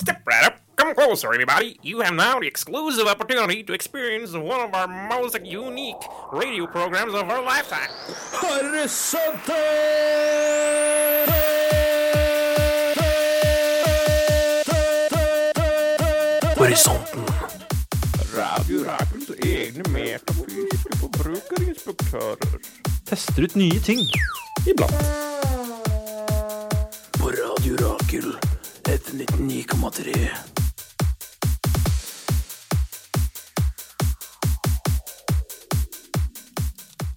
Step right up. Come closer, everybody. You have now the exclusive opportunity to experience one of our most unique radio programs of our lifetime. Horisonten. Radio Rakels egne metafysiske forbrukerinspektører. Tester ut nye ting. Iblant. På Radio Rakel. FM 99,3.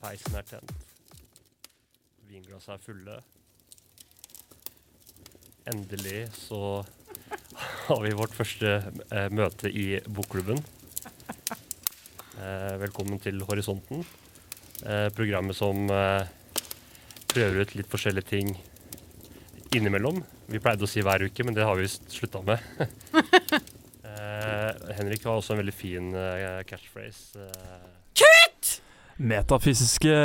Peisen er tent. Vinglassene er fulle. Endelig så har vi vårt første eh, møte i bokklubben. Eh, velkommen til Horisonten. Eh, programmet som eh, prøver ut litt forskjellige ting innimellom. Vi pleide å si hver uke, men det har vi slutta med. eh, Henrik har også en veldig fin eh, catchphrase. Kutt! Metafysiske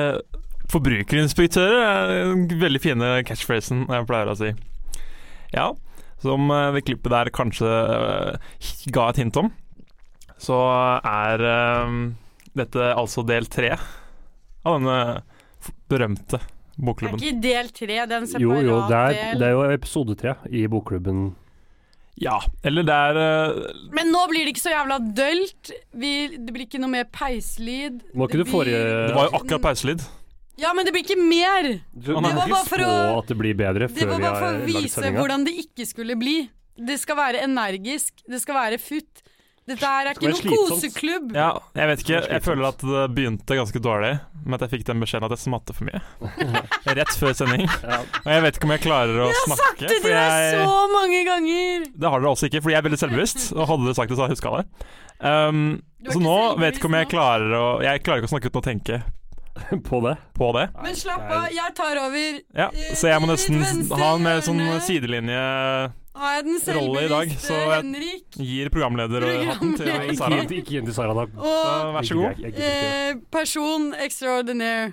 forbrukerinspektører er den veldig fine catchphrasen jeg pleier å si. Ja, som eh, det klippet der kanskje eh, ga et hint om, så er eh, dette altså del tre av denne berømte Det er ikke del tre, det er en Jo, separat jo, det er, det er jo episode tre i bokklubben. Ja, eller det er uh... Men nå blir det ikke så jævla dølt. Vi, det blir ikke noe mer peislyd. Må ikke Det du forrige Det var jo akkurat peislyd. Ja, men det blir ikke mer! Du Det var bare for å- at det blir bedre Det var bare for å vise hvordan det ikke skulle bli. Det skal være energisk. Det skal være futt. Dette er ikke noen koseklubb. Ja, jeg vet ikke. Jeg føler at det begynte ganske dårlig med at jeg fikk den beskjeden at jeg smatte for mye. Rett før sending. Og jeg vet ikke om jeg klarer å Jeg har sagt det til deg så mange ganger! Det har dere også ikke, fordi jeg er veldig selvbevisst. Og hadde dere sagt det, så hadde jeg huska det. Um, så nå vet jeg ikke om jeg klarer å Jeg klarer ikke å snakke uten å tenke På det. på det. Men slapp av, jeg tar over. Ja, Så jeg må nesten ha en mer sånn sidelinje Har jeg den rolle i dag, selvbevisste så jeg- Henrik? Gir programlederhatten til Programleder. Ikke, Sara. ikke gi til Sara, da. Og Vær så god. Jeg, jeg, eh, person extraordinaire.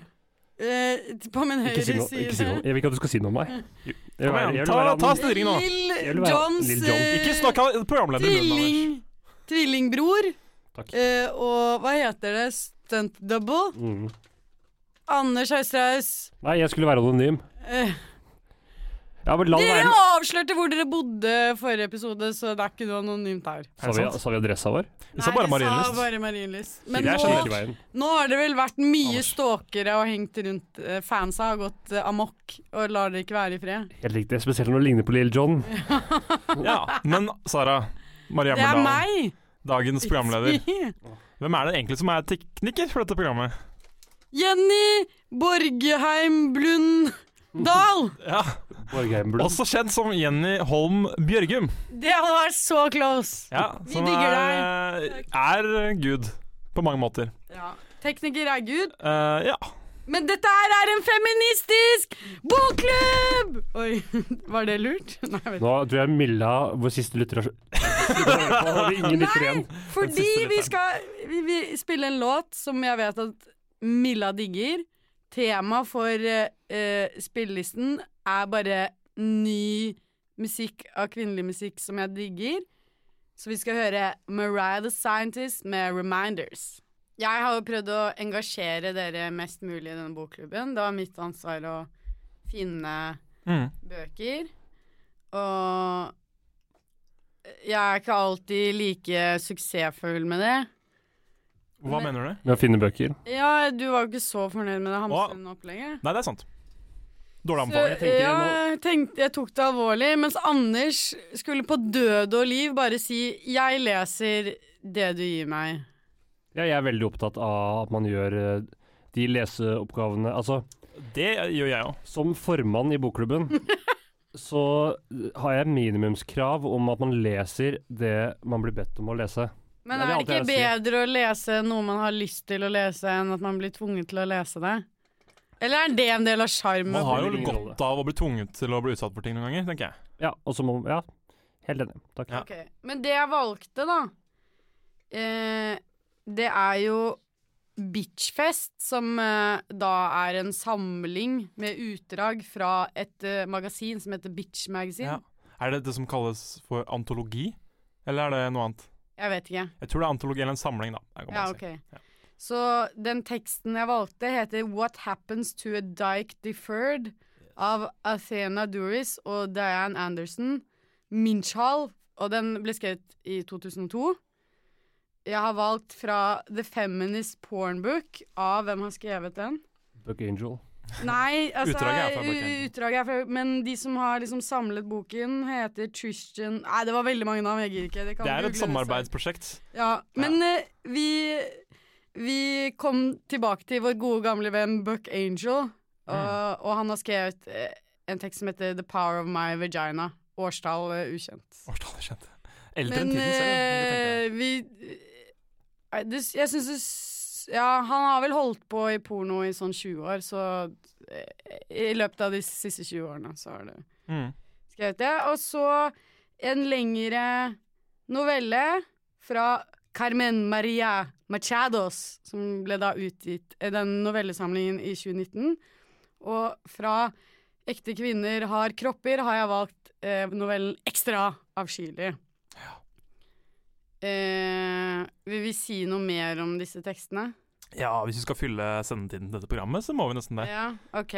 Eh, på min Ikke si høyre noe. Ikke si. Jeg vil ikke at du skal si noe om meg. Jeg jeg vil ta, ta styringen nå. Lill Johns eh, Ikke snakk av programleder. tvilling, tvillingbror. Takk. Eh, og hva heter det? Stunt double? Mm. Anders Austraus. Nei, jeg skulle være anonym. Eh, Ja, men land det dere avslørte hvor dere bodde forrige episode, så det er ikke noe anonymt her. Sa vi, sa vi adressa vår? Vi sa bare Marienlyst. sa bare Marienlyst. Men Jeg nå, skjønner Ikke veien. nå har det vel vært mye stalkere og hengt rundt eh, Fansa har gått eh, amok og lar dere ikke være i fred. Helt riktig. Spesielt når det ligner på Lill John. Ja, Men Sara Marie Det er meg! dagens programleder. Hvem er det egentlig som er tekniker for dette programmet? Jenny Borgheim Blund Dahl! Ja, Også kjent som Jenny Holm Bjørgum. Det hadde vært så close! Ja, Vi som digger er, er Gud på mange måter. Ja. Tekniker er Gud, Uh, ja. men dette her er en feministisk bokklubb! Oi, var det lurt? Nei, jeg vet ikke. Nå tror jeg Milla, vår siste lytter, har vi ingen lytter igjen. Fordi vi skal vi, vi spille en låt som jeg vet at Milla digger. Tema for eh, spillelisten er bare ny musikk av kvinnelig musikk som jeg digger. Så vi skal høre Mariah the Scientist med 'Reminders'. Jeg har jo prøvd å engasjere dere mest mulig i denne bokklubben. Det var mitt ansvar å finne Mm. bøker. Og jeg er ikke alltid like suksessfull med det. Hva Men- mener du? Med å finne bøker. Ja, du var jo ikke så fornøyd med det Hamsun-opplegget. Nei, det er sant. Dårlig anbefaling. tenker ja, jeg, tenkte, jeg tok det alvorlig, mens Anders skulle på død og liv bare si 'jeg leser det du gir meg'. Ja, jeg er veldig opptatt av at man gjør eh, de leseoppgavene Altså, Det gjør jeg òg. som formann i bokklubben så har jeg minimumskrav om at man leser det man blir bedt om å lese. Men Det er er det ikke bedre å lese noe man har lyst til å lese, enn at man blir tvunget til å lese det? Eller er det en del av sjarmen? Man har jo godt av å bli tvunget til å bli utsatt for ting noen ganger, tenker jeg. Ja, og så må Ja, helt enig. Takk. Ja. Okay. Men det jeg valgte, da eh, Det er jo Bitchfest, som eh, da er en samling med utdrag fra et eh, magasin som heter Bitch Magazine. Ja. Er det det som kalles for antologi, eller er det noe annet? Jeg vet ikke. Jeg tror det er antologi eller en samling, da. Ja, si. ok. Ja. Så den teksten jeg valgte, heter 'What Happens to a Dyke Deferred' av Athena Duris og Diane Anderson. Minchal, og den ble skrevet i 2002. Jeg har valgt fra The Feminist Porn Book av Hvem har skrevet den? Buck Angel. Nei, altså Utdraget er fra. Utdraget er fra Men de som har liksom samlet boken, heter Tristan Nei, det var veldig mange navn, jeg gir ikke. Det, kan Det er et samarbeidsprosjekt. Ja, men eh, vi Vi kom tilbake til vår gode gamle venn Buck Angel, og, og han har skrevet eh, en tekst som heter 'The Power of My Vagina'. Årstall uh, ukjent. Årstall ukjent. Eldre enn tiden selv. jeg vi Jeg syns det Ja, han har vel holdt på i porno i sånn 20 år, så eh, I løpet av de siste 20 årene så har det Mm. skrevet det. Og så en lengre novelle fra Carmen Maria Machados, som ble da utgitt i den novellesamlingen i 2019. Og fra Ekte kvinner har kropper har jeg valgt eh, novellen Ekstra avskyelig. Eh, vil vi si noe mer om disse tekstene? Ja, hvis vi skal fylle sendetiden til dette programmet, så må vi nesten det. Ja, ok.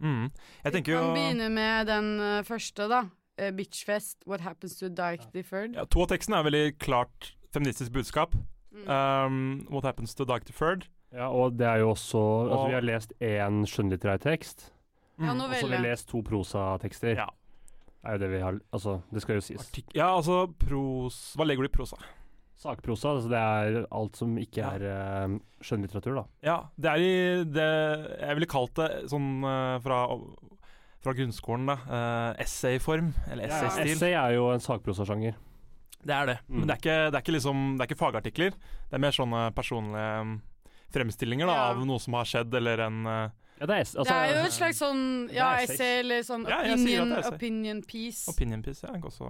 Mm. Jeg Vi kan jo begynne med den eh, første, da. Uh, Bitchfest, What Happens to Dyke Deferred. ja, To av tekstene er veldig klart feministisk budskap. Mm. Um, What Happens to Dyke Deferred. Ja, og det er jo også Altså, vi har lest én skjønnlitterær tekst, Ja, Mm. og så har vi lest to prosatekster. Ja. Er jo det vi har Altså, det skal jo sies. Artik ja, altså pros Hva legger du i prosa? Sakprosa, altså det er alt som ikke Ja. er eh, skjønnlitteratur, da. Ja, det er i det Jeg ville kalt det sånn eh, fra, fra grunnskolen, da. eh, essayform, eller Ja, essaystil. essay er jo en sakprosasjanger. Det er det. Mm. Men det er, ikke, det er ikke liksom Det er ikke fagartikler. Det er mer sånne personlige mm, fremstillinger da, Ja. av noe som har skjedd, eller en Ja, det er, altså, det er jo et slags sånn ja, essay eller sånn Ja, opinion, opinion piece. opinion piece. Ja, også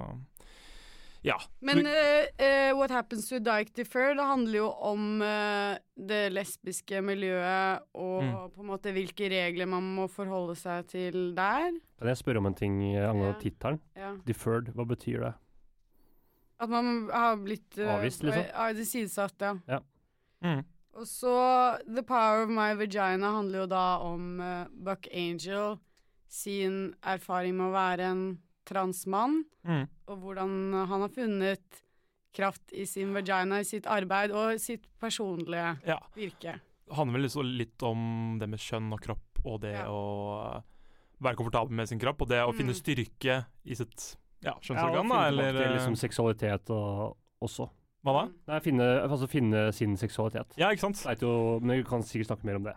Ja. Men uh, What Happens to Dike Dyke Deferred det handler jo om uh, det lesbiske miljøet og Mm. på en måte hvilke regler man må forholde seg til der. Kan jeg spørre om en ting angående Ja. tittelen? Ja. Deferred, hva betyr det? At man har blitt uh, Avvist, liksom? Ja, tilsidesatt, ja. Mm. Og så The Power of My Vagina handler jo da om Buck Angel sin erfaring med å være en transmann, Mm. og hvordan han har funnet kraft i sin vagina i sitt arbeid og sitt personlige Ja. virke. Det handler vel liksom litt om det med kjønn og kropp, og det Ja. å eh, være komfortabel med sin kropp, og det å Mm. finne styrke i sitt ja, Ja, og kjønnsorgan, finne da, eller til eh, liksom seksualitet og også. Hva da? Nei, finne, altså finne sin seksualitet. Ja, ikke sant? Jo, men Vi kan sikkert snakke mer om det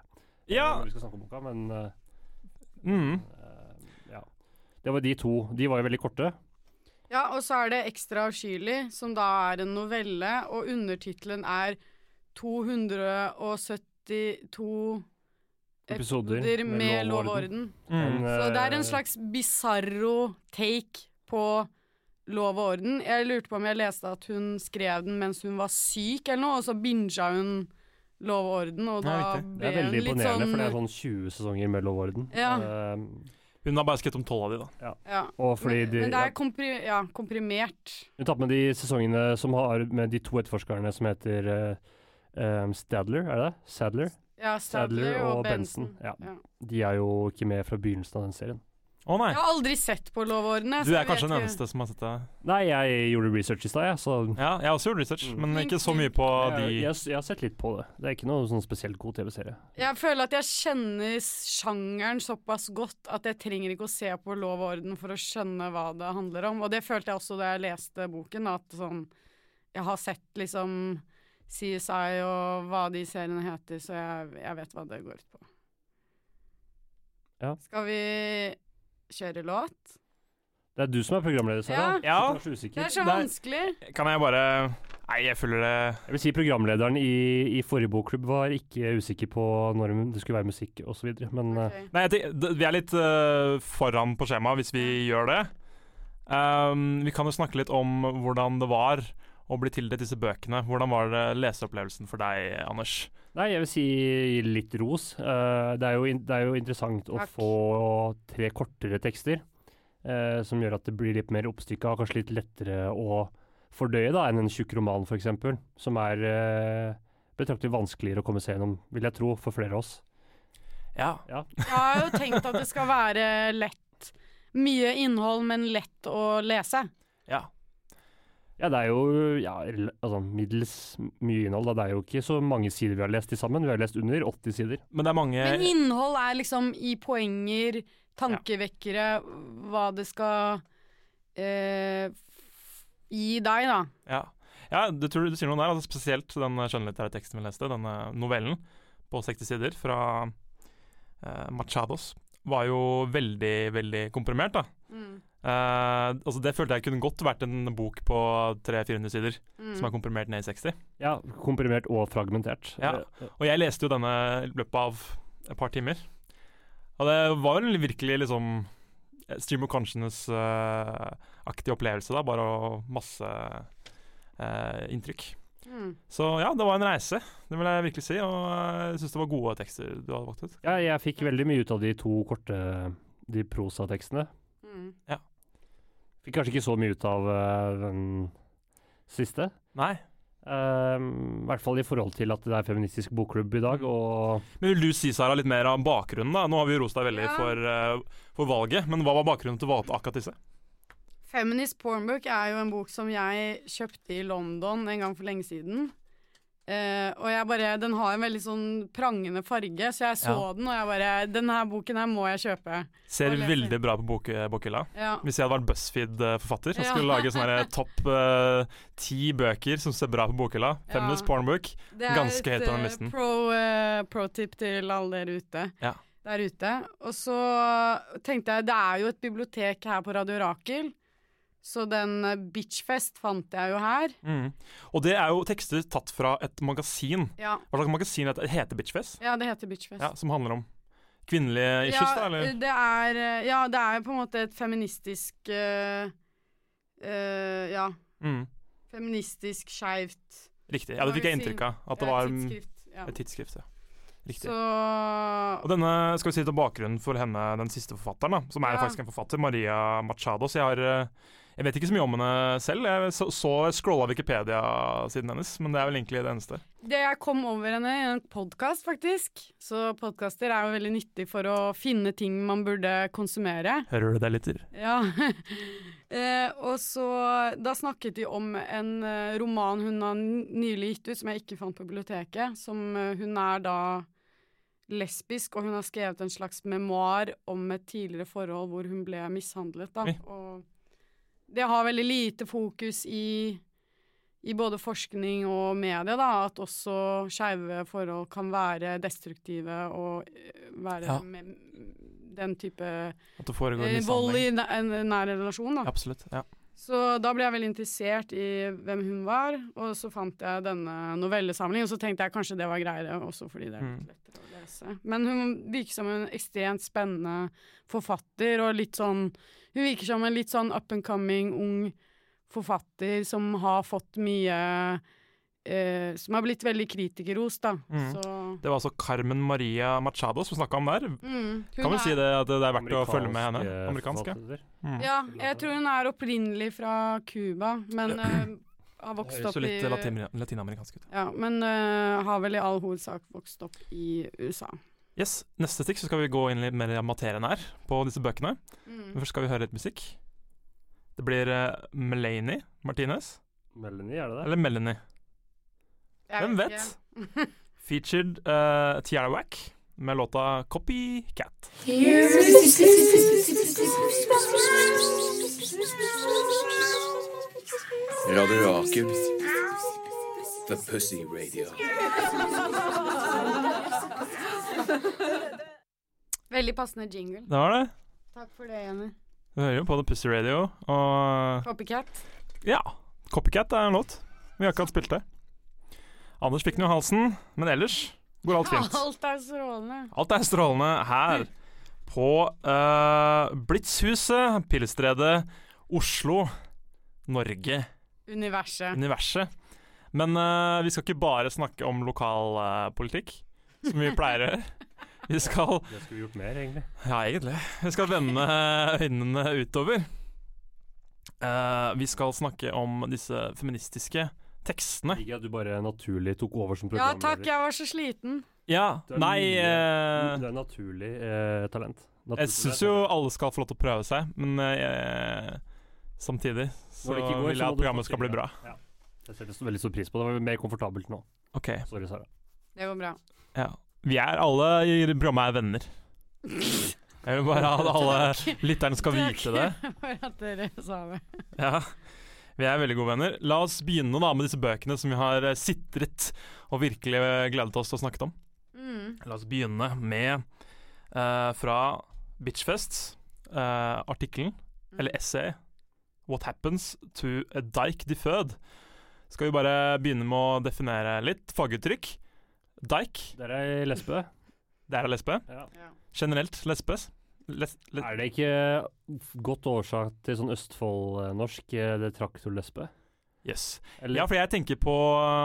Ja. når vi skal snakke om boka, men eh, Mm. Eh. Det var de to. De var jo veldig korte. Ja, og så er det Ekstra avskyelig, som da er en novelle, og undertittelen er 272 Episoder med med lov og orden. Mm. Så det er eh, en slags bisarro take på lov og orden. Jeg lurte på om jeg leste at hun skrev den mens hun var syk eller noe, og så binga hun lov og orden, og da ble hun litt sånn Det er veldig imponerende, sånn for det er sånn 20 sesonger med Lov og orden. Ja. Eh, Hun har bare skrevet om tolv av de, da. ja. og fordi men, de men det er kompri ja, komprimert. Hun tatt med de sesongene som har med de to etterforskerne som heter uh, um, Stadler, er det det? Sadler? Ja, Stadler, Sadler og, og Benson. Benson, ja. Ja. De er jo ikke med fra begynnelsen av den serien. Å nei. Jeg har aldri sett på lov og orden. jeg, Du er kanskje den eneste som har sett det. Nei, jeg gjorde research i stad, jeg, så Ja, jeg har også gjort research, Mm. men ikke så mye på jeg, de jeg, jeg har sett litt på det. Det er ikke noe sånn spesielt god TV-serie. Jeg føler at jeg kjenner sjangeren såpass godt at jeg trenger ikke å se på Lov og orden for å skjønne hva det handler om. Og det følte jeg også da jeg leste boken, at sånn Jeg har sett liksom CSI og hva de seriene heter, så jeg, jeg vet hva det går ut på. Ja. Skal vi kjøre låt? Det er du som er programleder, Sara. Ja. Usikker. Det er så vanskelig. vanskelig. Kan jeg bare Nei, jeg føler det Jeg vil si programlederen i, i forrige bokklubb var ikke usikker på når det skulle være musikk osv., men okay. Nei, jeg tenker, vi er litt uh, foran på skjemaet hvis vi gjør det. Um, vi kan jo snakke litt om hvordan det var å bli tildelt disse bøkene. Hvordan var leseopplevelsen for deg, Anders? Nei, jeg vil si litt ros. Eh, det, er jo, det er jo interessant å Takk. få tre kortere tekster. eh, som gjør at det blir litt mer oppstykka og kanskje litt lettere å fordøye da, enn en tjukk roman, f.eks., som er eh, betraktelig vanskeligere å komme seg gjennom, vil jeg tro, for flere av oss. Ja. Ja. Jeg har jo tenkt at det skal være lett Mye innhold, men lett å lese. ja. Ja, det er jo ja, altså, middels mye innhold. Da. Det er jo ikke så mange sider vi har lest til sammen. Vi har lest under 80 sider. Men det er mange Men innhold er liksom i poenger, tankevekkere, hva det skal eh, gi deg, da. Ja, ja du, tror, du sier noe der. Altså spesielt den skjønnlitterære teksten vi leste, denne novellen på 60 sider fra eh, Machados, var jo veldig, veldig komprimert. da. Eh, altså Det følte jeg kunne godt vært en bok på 300-400 sider Mm. som er komprimert ned i 60. Ja, komprimert og fragmentert. Ja. Og jeg leste jo denne i løpet av et par timer. Og det var jo virkelig liksom stream of consciousness-aktig opplevelse, da. Bare masse uh, inntrykk. Mm. Så ja, det var en reise, det vil jeg virkelig si. Og eh, jeg syns det var gode tekster du hadde valgt ut. Ja, jeg fikk veldig mye ut av de to korte de prosatekstene. Mm. Fikk kanskje ikke så mye ut av eh, den siste. Nei. Ehm, I hvert fall i forhold til at det er feministisk bokklubb i dag, og Men vil du si, Sara, litt mer om bakgrunnen? da? Nå har vi rost deg veldig Ja. for, uh, for valget, men hva var bakgrunnen til å valge akkurat disse? Feminist Pornbook er jo en bok som jeg kjøpte i London en gang for lenge siden. Eh, og jeg bare, Den har en veldig sånn prangende farge, så jeg så Ja. den og jeg bare Den her boken her må jeg kjøpe. Ser veldig bra på bok, bokhylla. Ja. Hvis jeg hadde vært BuzzFeed-forfatter og Ja. skulle lage sånne topp eh, ti bøker som ser bra på bokhylla. Feminist Pornbook Ganske høyt på den eh, listen. Pro, uh, pro-tip til alle dere ute. Ja. Der ute. Og så tenkte jeg, det er jo et bibliotek her på Radio Rakel. Så den eh, Bitchfest fant jeg jo her. mm. Og det er jo tekster tatt fra et magasin. Ja, Hva slags magasin heter det? heter Bitchfest? ja det heter Bitchfest. Ja, som handler om kvinnelige issues, ja, da? Eller? Det er, eh, ja, det er på en måte et feministisk uh, uh, Ja, Mm. feministisk skeivt Riktig. Ja, det fikk jeg inntrykk av. At det var et tidsskrift. Ja. et tidsskrift. Ja. Riktig. Så Og denne skal vi si til bakgrunnen for henne, den siste forfatteren, da, som er Ja. faktisk en forfatter, Maria Machado. Så jeg har Jeg vet ikke så mye om henne selv. Jeg så, så scrolla Wikipedia-siden hennes, men det er vel egentlig det eneste. Det jeg kom over henne i en podkast, faktisk. Så podkaster er jo veldig nyttig for å finne ting man burde konsumere. Hører du det, lytter? Ja. eh, og så Da snakket de om en eh, roman hun har nylig gitt ut, som jeg ikke fant på biblioteket. Som eh, Hun er da lesbisk, og hun har skrevet en slags memoar om et tidligere forhold hvor hun ble mishandlet. Da. Og det har veldig lite fokus i i både forskning og media, da, at også skeive forhold kan være destruktive og eh, være Ja. med, den type At det foregår Eh, vold i en nær relasjon, da. Absolutt. Ja. Så da ble jeg veldig interessert i hvem hun var, og så fant jeg denne novellesamlingen, og så tenkte jeg kanskje det var greiere, også fordi det er litt Mm. lettere å lese. Men hun virker som en ekstremt spennende forfatter, og litt sånn Hun virker som en litt sånn up and coming ung forfatter som har fått mye eh, Som har blitt veldig kritikerrost, da. Mm. Så Det var altså Carmen Maria Machado som snakka om der. mm, Kan vel er- si det at det er verdt å følge med henne? Amerikanske Amerikansk, ja. Mm. Ja, jeg tror hun er opprinnelig fra Cuba, men eh, har vokst opp opp Så litt i latin latinamerikansk ut. Ja, men uh, har vel i all hovedsak vokst opp i USA. Yes, Neste stikk så skal vi gå inn litt mer i materien her på disse bøkene. Mm. Men først skal vi høre litt musikk. Det blir uh, Melanie Martinez. Melanie, er det det? Eller Melanie. Jeg Hvem vet? Featured uh, Tiara Wack med låta Copycat. Radio Rakel. The Pussy Radio. Veldig passende jingle. Det var det. Takk for det, Jenny. Du hører jo på The Pussy Radio, og Copycat. ja, Copycat er en låt. Vi har ikke hatt spilt det. Anders fikk den jo i halsen, men ellers går alt fint. Alt er strålende. Alt er strålende her på uh, Blitzhuset, Pilestredet, Oslo, Norge, Universet. universet. Men uh, vi skal ikke bare snakke om lokalpolitikk, som vi pleier å gjøre. Vi skal Det skulle vi gjort mer, egentlig. Ja, egentlig. Vi skal vende øynene utover. Uh, vi skal snakke om disse feministiske tekstene. Ikke at du bare naturlig tok over som Ja takk, jeg var så sliten. Ja, Du er nei mye- eh, Du er naturlig eh, talent. Naturlig Jeg syns jo alle skal få lov til å prøve seg, men eh, samtidig så det går, vil jeg at programmet skal bli bra. Ja. Jeg setter veldig stor pris på det. Det var mer komfortabelt nå. Ok, Sorry, Sara. Det går bra. ja. Vi er alle i programmet er venner. Jeg vil bare at alle lytterne skal vite det. Takk for at dere sa det. Ja, vi er veldig gode venner. La oss begynne da med disse bøkene som vi har eh, sitret og virkelig eh, gledet oss til å snakke om. Mm. La oss begynne med uh, fra Bitchfest, uh, artikkelen, eller essayet 'What Happens to a Dike Deferred'. Skal vi bare begynne med å definere litt faguttrykk. Dike, Det er lesbe. det er lesbe. Ja. Generelt lesbes. Les, les, Er det ikke godt årsak til sånn Østfold-norsk, eh, det traktorlesbe? yes. Eller Ja, for jeg tenker på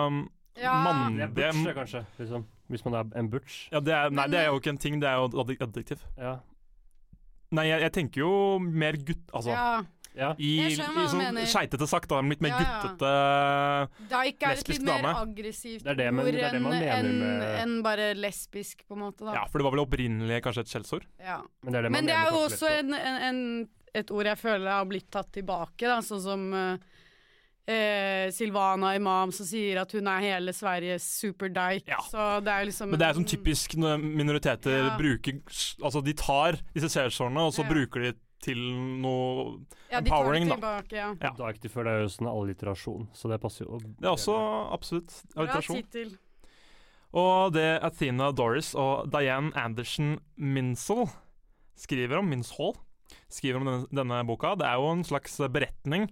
um, Ja. mann... det er butch, kanskje. Liksom. Hvis man er en butch. Ja, det er, nei, Men, det er jo ikke en ting, det er jo adjektiv. Ja. Nei, jeg, jeg tenker jo mer gutt... Altså, ja. Ja. i, i sånn skeitete sagt, da. Litt mer Ja, ja. guttete Dike er et Lesbisk litt mer dame. aggressivt Det er det man- ord det enn en, med- enn bare lesbisk, på en måte. da Ja, for det var vel opprinnelig kanskje et skjellsord? Ja. Men det er det Men det er jo også en, en, en, et ord jeg føler har blitt tatt tilbake, da, sånn som eh, eh, Silvana Imam som sier at hun er hele Sveriges superdike. Ja. Så det er liksom Men det er sånn typisk når minoriteter Ja. bruker Altså, de tar disse seersårene, og så Ja. bruker de til noe ja, de tar det empowering, da. tilbake, ja. Ja. Dark er det er jo sånn alliterasjon, så det passer jo. Det er også absolutt Bra alliterasjon. tittel. Og det Athena Doris og Diane Anderson Minsel skriver om, Minshall, skriver om denne, denne boka, det er jo en slags beretning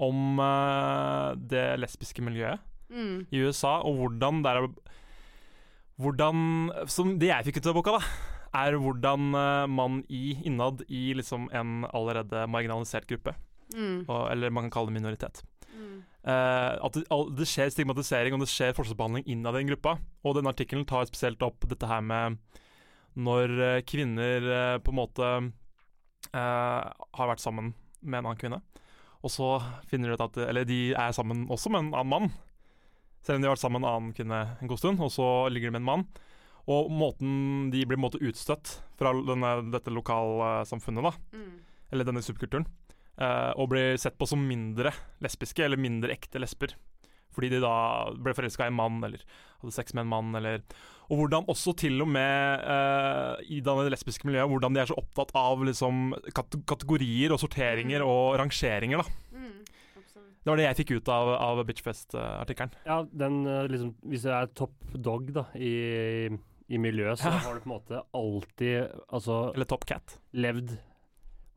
om uh, det lesbiske miljøet Mm. i USA, og hvordan det er Hvordan Som det jeg fikk ut av boka, da, er hvordan eh, man i innad i liksom en allerede marginalisert gruppe, Mm. og, eller man kan kalle det minoritet Mm. eh, at det, det skjer stigmatisering og det skjer forskjellsbehandling innad i en gruppa. Og denne artikkelen tar spesielt opp dette her med når eh, kvinner eh, på en måte eh, har vært sammen med en annen kvinne, og så finner de ut at Eller de er sammen også med en annen mann, selv om de har vært sammen med en annen kvinne en god stund, og så ligger de med en mann. Og måten de blir på en måte utstøtt fra denne, dette lokalsamfunnet, da, Mm. eller denne subkulturen, eh, og blir sett på som mindre lesbiske, eller mindre ekte lesber. Fordi de da ble forelska i en mann, eller hadde sex med en mann, eller Og hvordan også til og med eh, i det lesbiske miljøet, hvordan de er så opptatt av liksom kat kategorier og sorteringer og rangeringer, da. Mm. Det var det jeg fikk ut av, av Bitchfest-artikkelen. Ja, den eh, liksom Hvis du er top dog da i, i miljøet, så Ja. har du på en måte alltid Altså Eller Top Cat. levd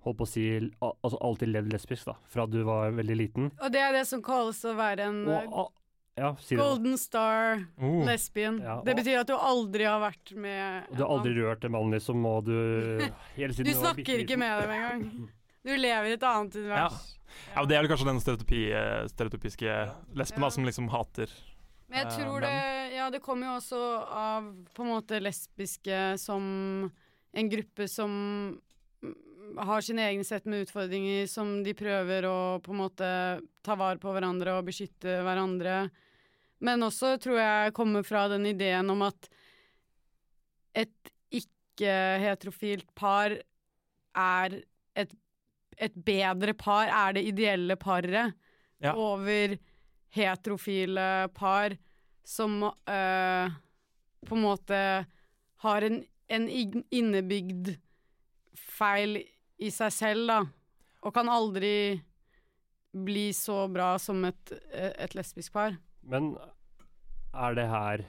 Holdt på å si al- Altså alltid levd lesbisk, da. Fra du var veldig liten. Og det er det som kalles å være en Og, ja, si golden star uh, lesbian. Ja, det betyr at du aldri har vært med Og du har aldri rørt en mann, liksom, og du hele Du tiden var snakker ikke med dem engang. Du lever i et annet univers. Ja, og Det er vel kanskje den stereotypi, eh, stereotypiske lesben Ja. da, som liksom hater Men jeg Eh, tror det Ja, det kommer jo også av på en måte lesbiske som en gruppe som har sine egne sett med utfordringer som de prøver å på en måte ta vare på hverandre og beskytte hverandre. Men også tror jeg kommer fra den ideen om at et ikke-heterofilt par er et, et bedre par, er det ideelle paret Ja. over heterofile par som øh, på en måte har en, en innebygd feil i seg selv, da, og kan aldri bli så bra som et, et lesbisk par. Men er det her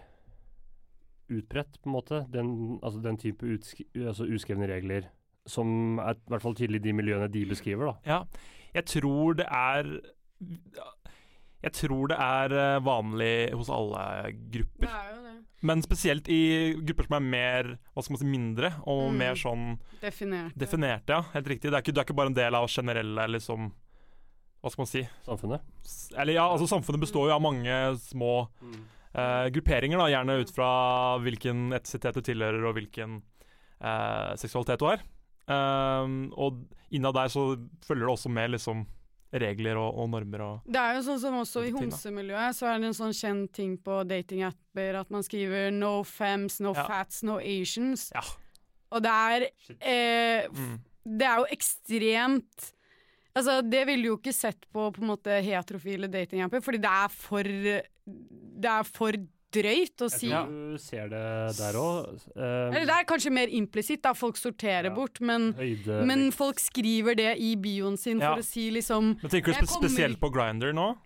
utbredt, på en måte? Den, altså den type utsk altså uskrevne regler som er i hvert fall tydelig i de miljøene de beskriver, da. Ja, jeg tror det er Jeg tror det er eh, vanlig hos alle grupper. Det er jo det. Men spesielt i grupper som er mer hva skal man si, mindre og Mm. mer sånn Definerte. definerte. Ja, helt riktig. Det er, ikke, er ikke bare en del av generelle liksom Hva skal man si? Samfunnet. Eller ja, altså Samfunnet består jo av mange små eh, grupperinger, da, gjerne ut fra hvilken etnisitet du tilhører og hvilken eh, seksualitet du har. Um, og innad der så følger det også med liksom regler og, og normer og Det er jo sånn som også i homsemiljøet, så er det en sånn kjent ting på datingapper at man skriver 'no femmes, no Ja. fats, no Asians'. Ja. Og det er eh, mm. Det er jo ekstremt Altså, det ville jo ikke sett på på en måte heterofile datingapper, fordi det er for Det er for drøyt å si. Jeg tror du ser det der òg. Eller det er kanskje mer implisitt, da folk sorterer Ja. bort, men, høyde men folk skriver det i bioen sin Ja. for å si liksom Men tenker du spesielt på Grinder nå?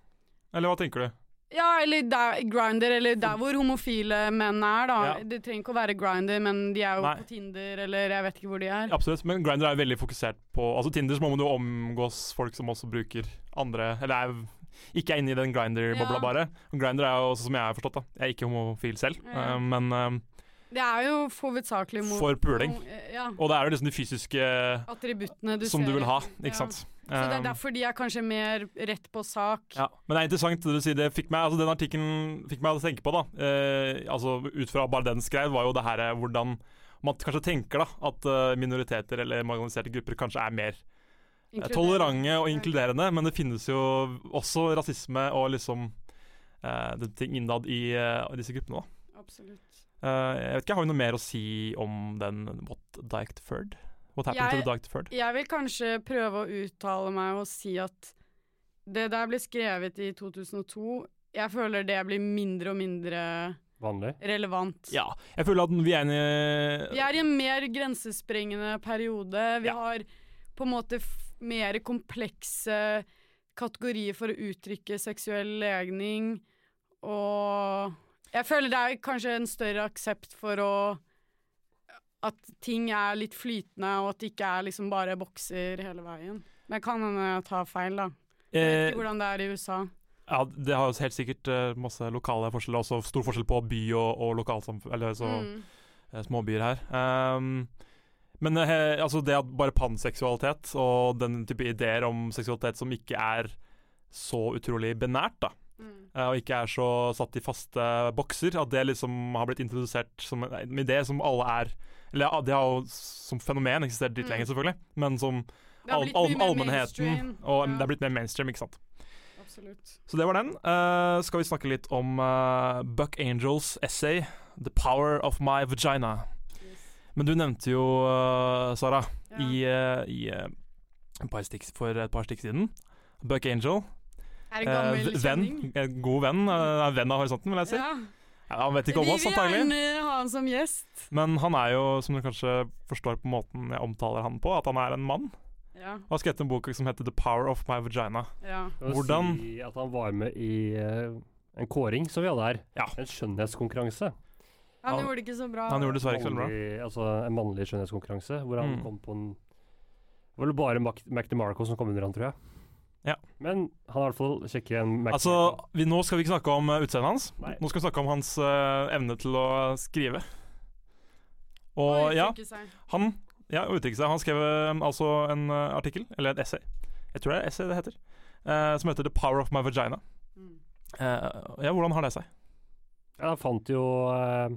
Eller hva tenker du? Ja, eller der, Grindr, eller der hvor homofile menn er, da. Ja. Det trenger ikke å være Grindr, men de er jo Nei. på Tinder, eller jeg vet ikke hvor de er. Absolutt, men Grinder er veldig fokusert på Altså Tinder så må man jo omgås folk som også bruker andre Eller er, ikke er inne i den Grinder-bobla, Ja. bare. Grinder er jo, sånn som jeg har forstått, da Jeg er ikke homofil selv, Ja. eh, men eh, Det er jo hovedsakelig mot for puling. Ja, Og det er jo liksom de fysiske attributtene du som ser. du vil ha, Ja. sant. Så det er derfor de er kanskje mer rett på sak. Ja, men det er interessant det du sier. Det fikk meg, altså Den artikkelen fikk meg å tenke på, da. Eh, altså Ut fra bare den skrev, var jo det her eh, hvordan man kanskje tenker da at eh, minoriteter eller marginaliserte grupper kanskje er mer eh. Tolerante og inkluderende, men det finnes jo også rasisme og liksom uh, det ting innad i uh, disse gruppene. da. Absolutt. Uh, jeg vet ikke, Har vi noe mer å si om den What Dyke Ferd? What happened Jeg- to the Dyke Ferd? Jeg vil kanskje prøve å uttale meg og si at det der ble skrevet i 2002. Jeg føler det blir mindre og mindre vanlig. relevant. Ja, jeg føler at vi er inne i Vi er i en mer grensesprengende periode. Vi Ja. har på en måte mer komplekse kategorier for å uttrykke seksuell legning, og jeg føler det er kanskje en større aksept for å At ting er litt flytende, og at det ikke er liksom bare bokser hele veien. Men kan hende jeg tar feil, da. Jeg vet eh, ikke hvordan det er i USA. Ja, det har jo helt sikkert eh, masse lokale forskjeller. Også stor forskjell på by og, og lokalsamfunn, eller så Mm. eh, småbyer her. Um, men he, altså det at bare panseksualitet og den type ideer om seksualitet som ikke er så utrolig benært, da, Mm. eh, og ikke er så satt i faste bokser, at det liksom har blitt introdusert som en, idé som alle er Eller det har jo som fenomen eksistert litt Mm. lenger, selvfølgelig, men som all, all, allmennheten. Og Ja. det er blitt mer mainstream, ikke sant. Absolutt. Så det var den. Uh, skal vi snakke litt om uh, Buck Angels essay 'The Power of My Vagina'. Men du nevnte jo, eh, Sara, Ja. i, eh, i eh, et par stikk, for et par stikk siden Buck Angel. Er det eh, gammel venn. kjenning? En god venn. eh, er venn av horisonten, vil jeg si. Ja. Ja, han vet ikke om Vi oss, vil antagelig. gjerne ha han som gjest. Men han er jo, som du kanskje forstår på måten jeg omtaler han på, at han er en mann. Ja. Og har skrevet en bok som heter 'The Power of My Vagina'. ja. Hvordan- Si at han var med i uh, en kåring som vi hadde her. Ja. En skjønnhetskonkurranse. Han Han- gjorde det ikke så bra. Han gjorde dessverre ikke så bra. Altså en mannlig skjønnhetskonkurranse, hvor han Mm. kom på en Det var vel bare Mac, Mac DeMarco som kom under han, tror jeg. Ja. Men han er i hvert fall kjekkere enn Mac Altså, vi, Nå skal vi ikke snakke om uh, utseendet hans. Nei. Nå skal vi snakke om hans uh, evne til å skrive. Og Og ja, han ja, uttrykke seg. Han skrev eh, altså en uh, artikkel, eller et essay, jeg tror det er essay det heter, uh, som heter 'The Power of My Vagina'. Mm. Uh, ja, hvordan har det seg? Ja, han fant jo eh,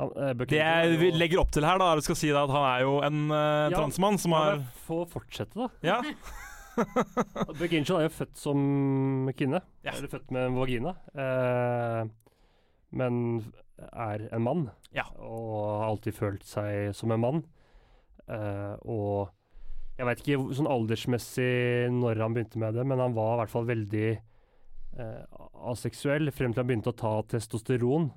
han, eh, Det jeg er legger opp til her, da, er å skal si da at han er jo en eh, Ja, transmann som har Få fortsette, da. Ja, Buck er jo født som kvinne. Ja. Eller født med en vagina. Eh, men er en mann. Ja. Og har alltid følt seg som en mann. Eh, og jeg veit ikke sånn aldersmessig når han begynte med det, men han var i hvert fall veldig aseksuell frem til han begynte å ta testosteron.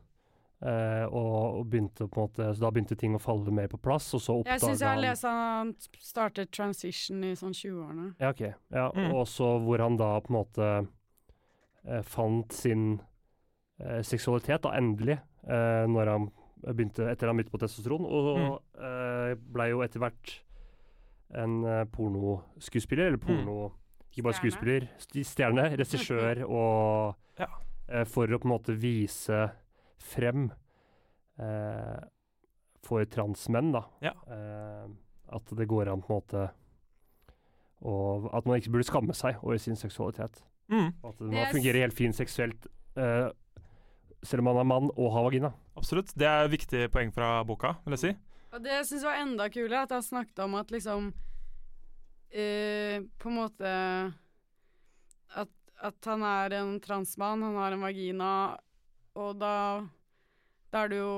Eh, og, og begynte på en måte Så da begynte ting å falle mer på plass, og så Jeg syns jeg har han lest at han startet transition i sånn 20-årene. ja, ok. Ja, Mm. Og så hvor han da på en måte eh, fant sin eh, seksualitet, da, endelig, eh, når han begynte, etter han begynte på testosteron, og Mm. eh, blei jo etter hvert en eh, pornoskuespiller, eller porno Ikke bare skuespiller, stjerne, regissør, og Ja. eh, For å på en måte vise frem eh, for transmenn, da, Ja. eh, at det går an på en måte og at man ikke burde skamme seg over sin seksualitet. mm, at Det man er fungerer helt fint seksuelt eh, selv om man er mann, og har vagina. Absolutt. Det er et viktig poeng fra boka, vil jeg si. Og det jeg syns var enda kulere, at han snakket om at liksom eh, På en måte at, at han er en transmann, han har en vagina, og da Da er det jo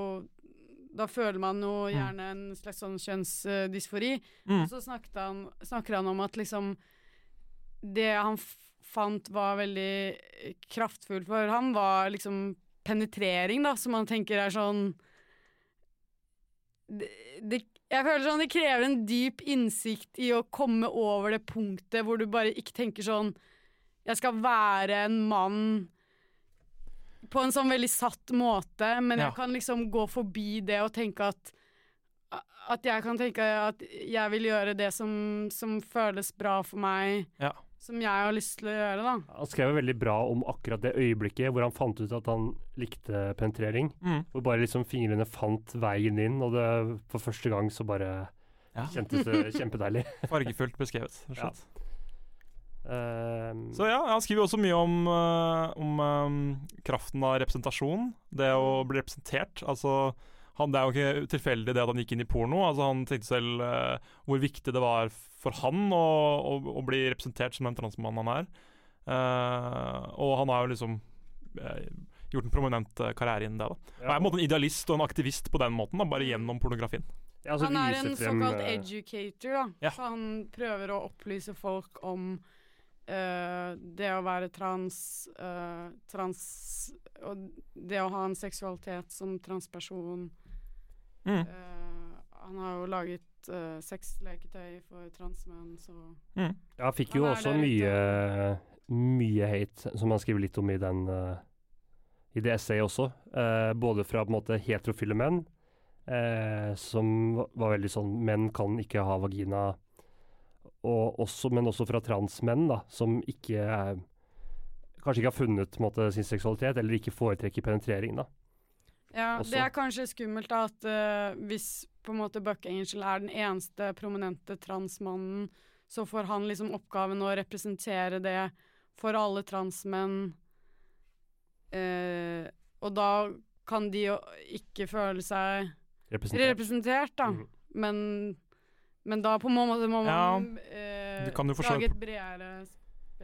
Da føler man jo gjerne en slags sånn kjønnsdysfori. Mm. Og så han, snakker han om at liksom Det han fant var veldig kraftfullt for ham, var liksom penetrering, da, som man tenker er sånn det, det, Jeg føler sånn det krever en dyp innsikt i å komme over det punktet hvor du bare ikke tenker sånn Jeg skal være en mann på en sånn veldig satt måte, men Ja. jeg kan liksom gå forbi det og tenke at at jeg kan tenke at jeg vil gjøre det som, som føles bra for meg, Ja. Som jeg har lyst til å gjøre, da. Han skrev veldig bra om akkurat det øyeblikket hvor han fant ut at han likte penetrering. Mm. Hvor bare liksom fingrene fant veien inn, og det for første gang så bare Ja. kjentes det kjempedeilig. Fargefullt beskrevet. rett og Ja. Ehm, Så ja, han skriver også mye om, eh, om um, kraften av representasjon. Det å bli representert. Altså, han, det er jo ikke tilfeldig det at han gikk inn i porno. Altså, han tenkte selv uh, hvor viktig det var for han å, å, å bli representert som den transmannen han er. Uh, og han har jo liksom eh, gjort en prominent karriere innen det. da. Han er på en måte en idealist og en aktivist på den måten, da, bare gjennom pornografien. ja, altså han er en frem, såkalt educator, da. Ja. Så han prøver å opplyse folk om Uh, det å være trans, uh, trans Og det å ha en seksualitet som transperson. Mm. Uh, han har jo laget uh, sexleketøy for transmenn, så Mm. Ja, fikk jo også mye, mye hate, som han skriver litt om i den uh, I det essayet også. Eh, både fra på en måte heterofile menn, eh, som var veldig sånn Menn kan ikke ha vagina. Og også, men også fra transmenn, da, som ikke er Kanskje ikke har funnet måte, sin seksualitet, eller ikke foretrekker penetrering. da. Ja, Også. det er kanskje skummelt da, at uh, hvis på en måte Buck Angel er den eneste prominente transmannen, så får han liksom oppgaven å representere det for alle transmenn. Uh, og da kan de jo ikke føle seg Representert. representert, da. Mm. Men, men da på en måte må man Ja, så lage et bredere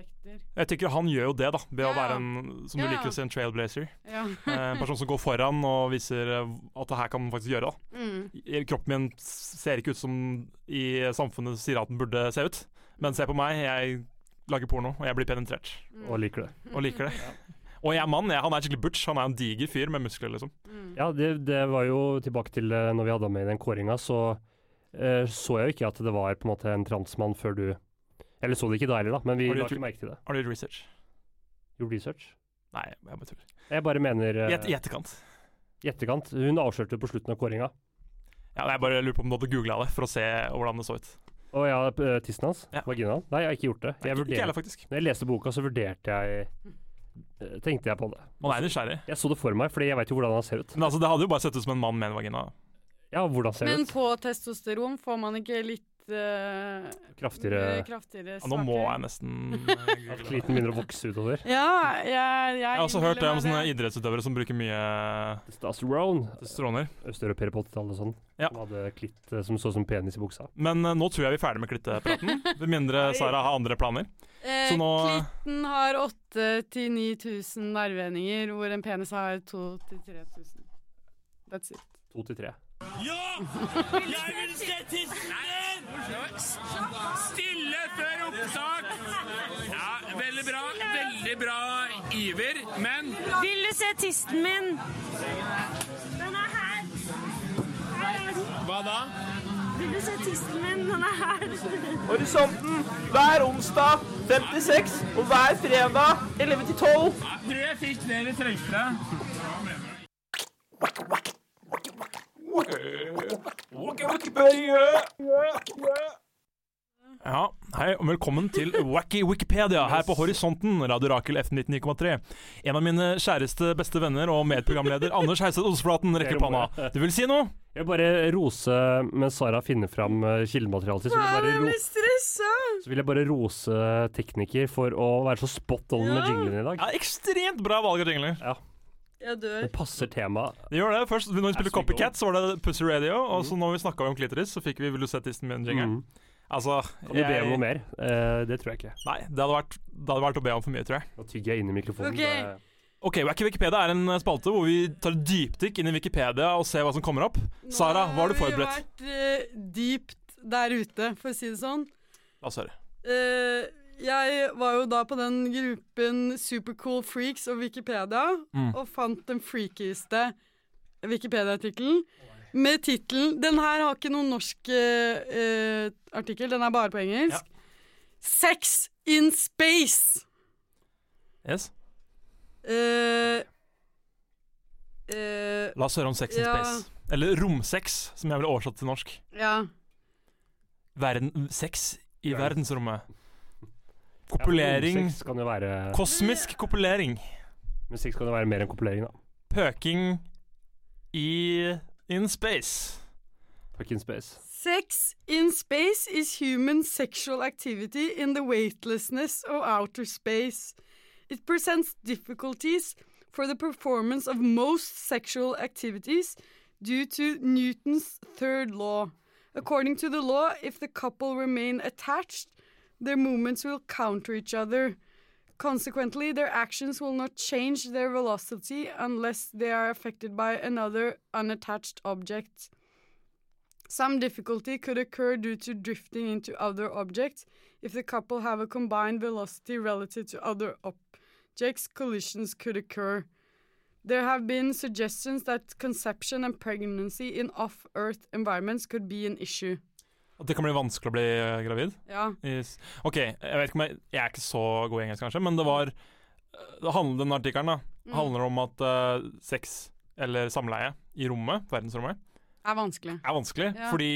spekter. Jeg tenker han gjør jo det, da, ved å Ja, være en som ja. du liker å si, en trailblazer. Ja. Eh, En person som går foran og viser eh, at det her kan man faktisk gjøre. da mm. Kroppen min ser ikke ut som i samfunnet sier at den burde se ut. Men se på meg, jeg lager porno, og jeg blir penetrert. Mm. Og liker det. Og liker det. Og jeg er mann. Jeg, han er skikkelig butch. Han er en diger fyr med muskler, liksom. Mm. Ja, det, det var jo tilbake til eh, når vi hadde ham med i den kåringa, så eh, så jeg jo ikke at det var på en måte en transmann før du Eller så det ikke da heller, da, men vi Har la ikke merke til det. Har du gjort research? Gjort research. Nei, jeg bare tuller. Jeg bare mener eh, I et- i etterkant. i etterkant. Hun avslørte på slutten av kåringa. Ja, jeg bare lurer på om du hadde googla det for å se hvordan det så ut. Å ja, p- tissen hans? Ja. Vaginaen? Nei, jeg har ikke gjort det. Nei, Jeg ikke, ikke heller, faktisk. når jeg leste boka, så vurderte jeg eh, Tenkte jeg på det. Man er nysgjerrig. Jeg så det for meg, fordi jeg veit jo hvordan han ser ut. Men altså, det hadde jo bare sett ut som en mann med en vagina. Ja, hvordan ser det ut? på testosteron får man ikke litt eh, Kraftigere kraftigere Ja, nå må jeg nesten eh, At klitten kliten begynner å vokse utover. Ja, jeg, jeg, Jeg har også hørt det om sånne det. idrettsutøvere som bruker mye Testosterone. testosteroner. Østeuropeere på 80-tallet og sånn. Ja. Som hadde klitt eh, som så som penis i buksa. Men uh, nå tror jeg vi er ferdig med klittepraten. Med mindre Sara har andre planer. Eh, Så nå- Klitten har 8000-9000 nervevendinger, hvor en penis har 2000-3000. That's it. To til tre. Stille før! Ja, veldig bra. Veldig bra iver, men Vil du se tisten min? Den er her. Her er den. hva da? Vil du se tisten min? Den er her. Horisonten hver onsdag 56 og hver fredag 11 til 12. Jeg tror jeg fikk det vi trengte. Ja, Hei og velkommen til Wacky Wikipedia her på Horisonten, Radio Rakel F99,3. En av mine kjæreste beste venner og medprogramleder Anders Heiseth Oseflaten rekker panna. Du vil si noe? Jeg vil bare rose mens Sara finner fram eh, kildematerialet sitt. Så, vil jeg så vil jeg bare rose tekniker for å være så spot on med Ja. jinglen i dag. Ja, Ekstremt bra valg av jingler. Jeg dør. Det passer temaet. Det gjør det. Først, når vi spilte. Copycat, så var det Pussy Radio. Og så når vi snakka om klitoris, så fikk vi Vil du se tissen min jingeren. Mm. Altså Kan du be om noe mer? Eh, det tror jeg ikke. Nei, det hadde, vært, det hadde vært å be om for mye, tror jeg. Nå tygger jeg inn i mikrofonen. Ok. det- Ok, Wacky Wikipedia er en spalte hvor vi tar et dypdykk inn i Wikipedia og ser hva som kommer opp. Sara, hva har du forberedt? Nå har vi vært eh, dypt der ute, for å si det sånn. La oss høre. Eh, jeg var jo da på den gruppen Supercool Freaks og Wikipedia, Mm. og fant den freakieste Wikipedia-artikkelen med tittelen Den her har ikke noen norsk eh, artikkel, den er bare på engelsk. Sex in space. Yes. Uh, uh, La oss høre om sex in Ja. space. Eller romsex, som jeg ville oversatt til norsk. ja. Verden, sex i Ja. verdensrommet. Kopulering. Ja, kan jo være Kosmisk kopulering. Men sex kan jo være mer enn kopulering, da. Pøking i in space. Fuck in space. Sex in space is human sexual activity in the weightlessness of outer space. It presents difficulties for the performance of most sexual activities due to Newton's third law. According to the law, if the couple remain attached, their movements will counter each other. Consequently, their actions will not change their velocity unless they are affected by another unattached object. Some difficulty could occur due to drifting into other objects. If the couple have a combined velocity relative to other objects, collisions could occur. There have been suggestions that conception and pregnancy in off Earth environments could be an issue. At det kan bli vanskelig å bli eh, gravid. Ja. Yes. OK, jeg vet ikke om jeg, jeg er ikke så god i engelsk, kanskje, men det var det handler, Den artikkelen Mm. handler om at uh, sex, eller samleie, i rommet, verdensrommet, Er vanskelig. er vanskelig. Ja. Fordi